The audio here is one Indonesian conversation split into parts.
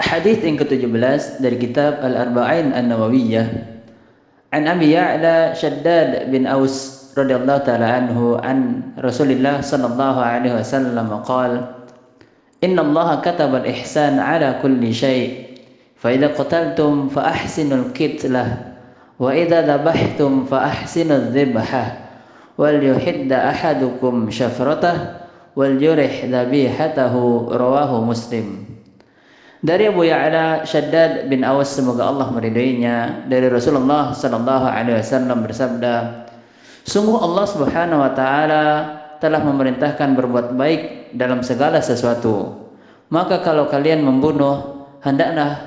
hadis yang ke-17 dari kitab Al-Arba'in An-Nawawiyah. An Abi Ya'la Shaddad bin Aus radhiyallahu taala anhu an Rasulillah sallallahu alaihi wasallam qala Inna Allah kataba al-ihsan ala kulli syai' fa idza qataltum fa ahsinul qitlah wa idza dhabhtum fa ahsinudz dzibhah wal yuhidda ahadukum dari Abu Ya'la Shaddad bin Awas semoga Allah meridainya dari Rasulullah sallallahu alaihi wasallam bersabda Sungguh Allah Subhanahu wa taala telah memerintahkan berbuat baik dalam segala sesuatu. Maka kalau kalian membunuh hendaklah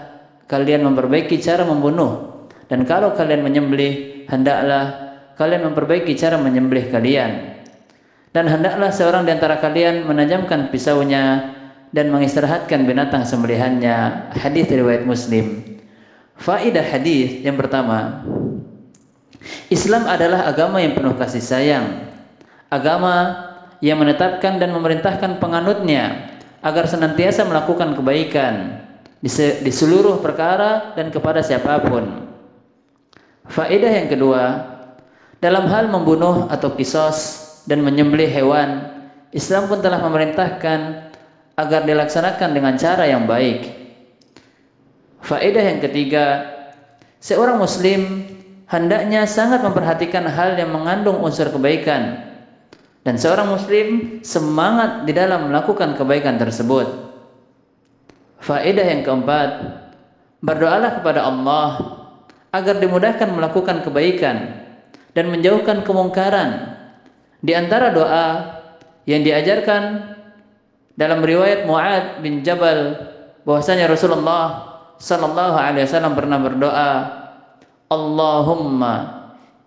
kalian memperbaiki cara membunuh. Dan kalau kalian menyembelih hendaklah kalian memperbaiki cara menyembelih kalian. Dan hendaklah seorang di antara kalian menajamkan pisaunya dan mengistirahatkan binatang sembelihannya. Hadis riwayat Muslim. Faidah hadis yang pertama, Islam adalah agama yang penuh kasih sayang. Agama yang menetapkan dan memerintahkan penganutnya agar senantiasa melakukan kebaikan di, seluruh perkara dan kepada siapa pun. Faedah yang kedua, dalam hal membunuh atau kisos dan menyembelih hewan, Islam pun telah memerintahkan agar dilaksanakan dengan cara yang baik. Faedah yang ketiga, seorang muslim hendaknya sangat memperhatikan hal yang mengandung unsur kebaikan dan seorang muslim semangat di dalam melakukan kebaikan tersebut. Faedah yang keempat, berdoalah kepada Allah agar dimudahkan melakukan kebaikan dan menjauhkan kemungkaran. Di antara doa yang diajarkan dalam riwayat Muad bin Jabal bahwasanya Rasulullah sallallahu alaihi wasallam pernah berdoa, Allahumma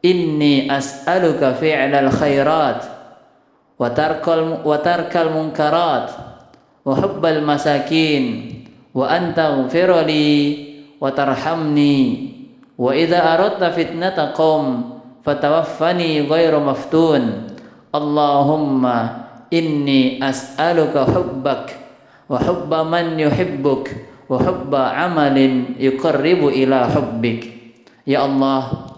inni as'aluka fi'lal khairat wa tarkal wa tarkal munkarat wa hubbal masakin wa anta ghfirli wa tarhamni wa idza aradta fitnata qaum fatawaffani ghairu maftun. Allahumma inni as'aluka hubbak wa hubba man yuhibbuk wa hubba amalin yuqarribu ila hubbik. Ya Allah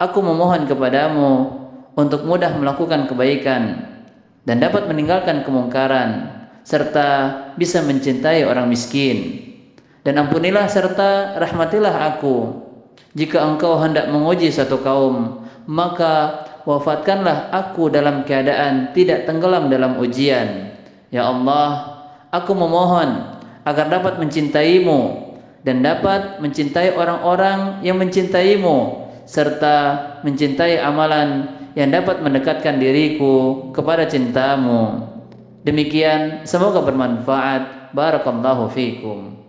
aku memohon kepadamu untuk mudah melakukan kebaikan dan dapat meninggalkan kemungkaran serta bisa mencintai orang miskin. Dan ampunilah serta rahmatilah aku. Jika engkau hendak menguji satu kaum maka wafatkanlah aku dalam keadaan tidak tenggelam dalam ujian. Ya Allah, aku memohon agar dapat mencintaimu dan dapat mencintai orang-orang yang mencintaimu serta mencintai amalan yang dapat mendekatkan diriku kepada cintamu. Demikian, semoga bermanfaat. Barakallahu fiikum.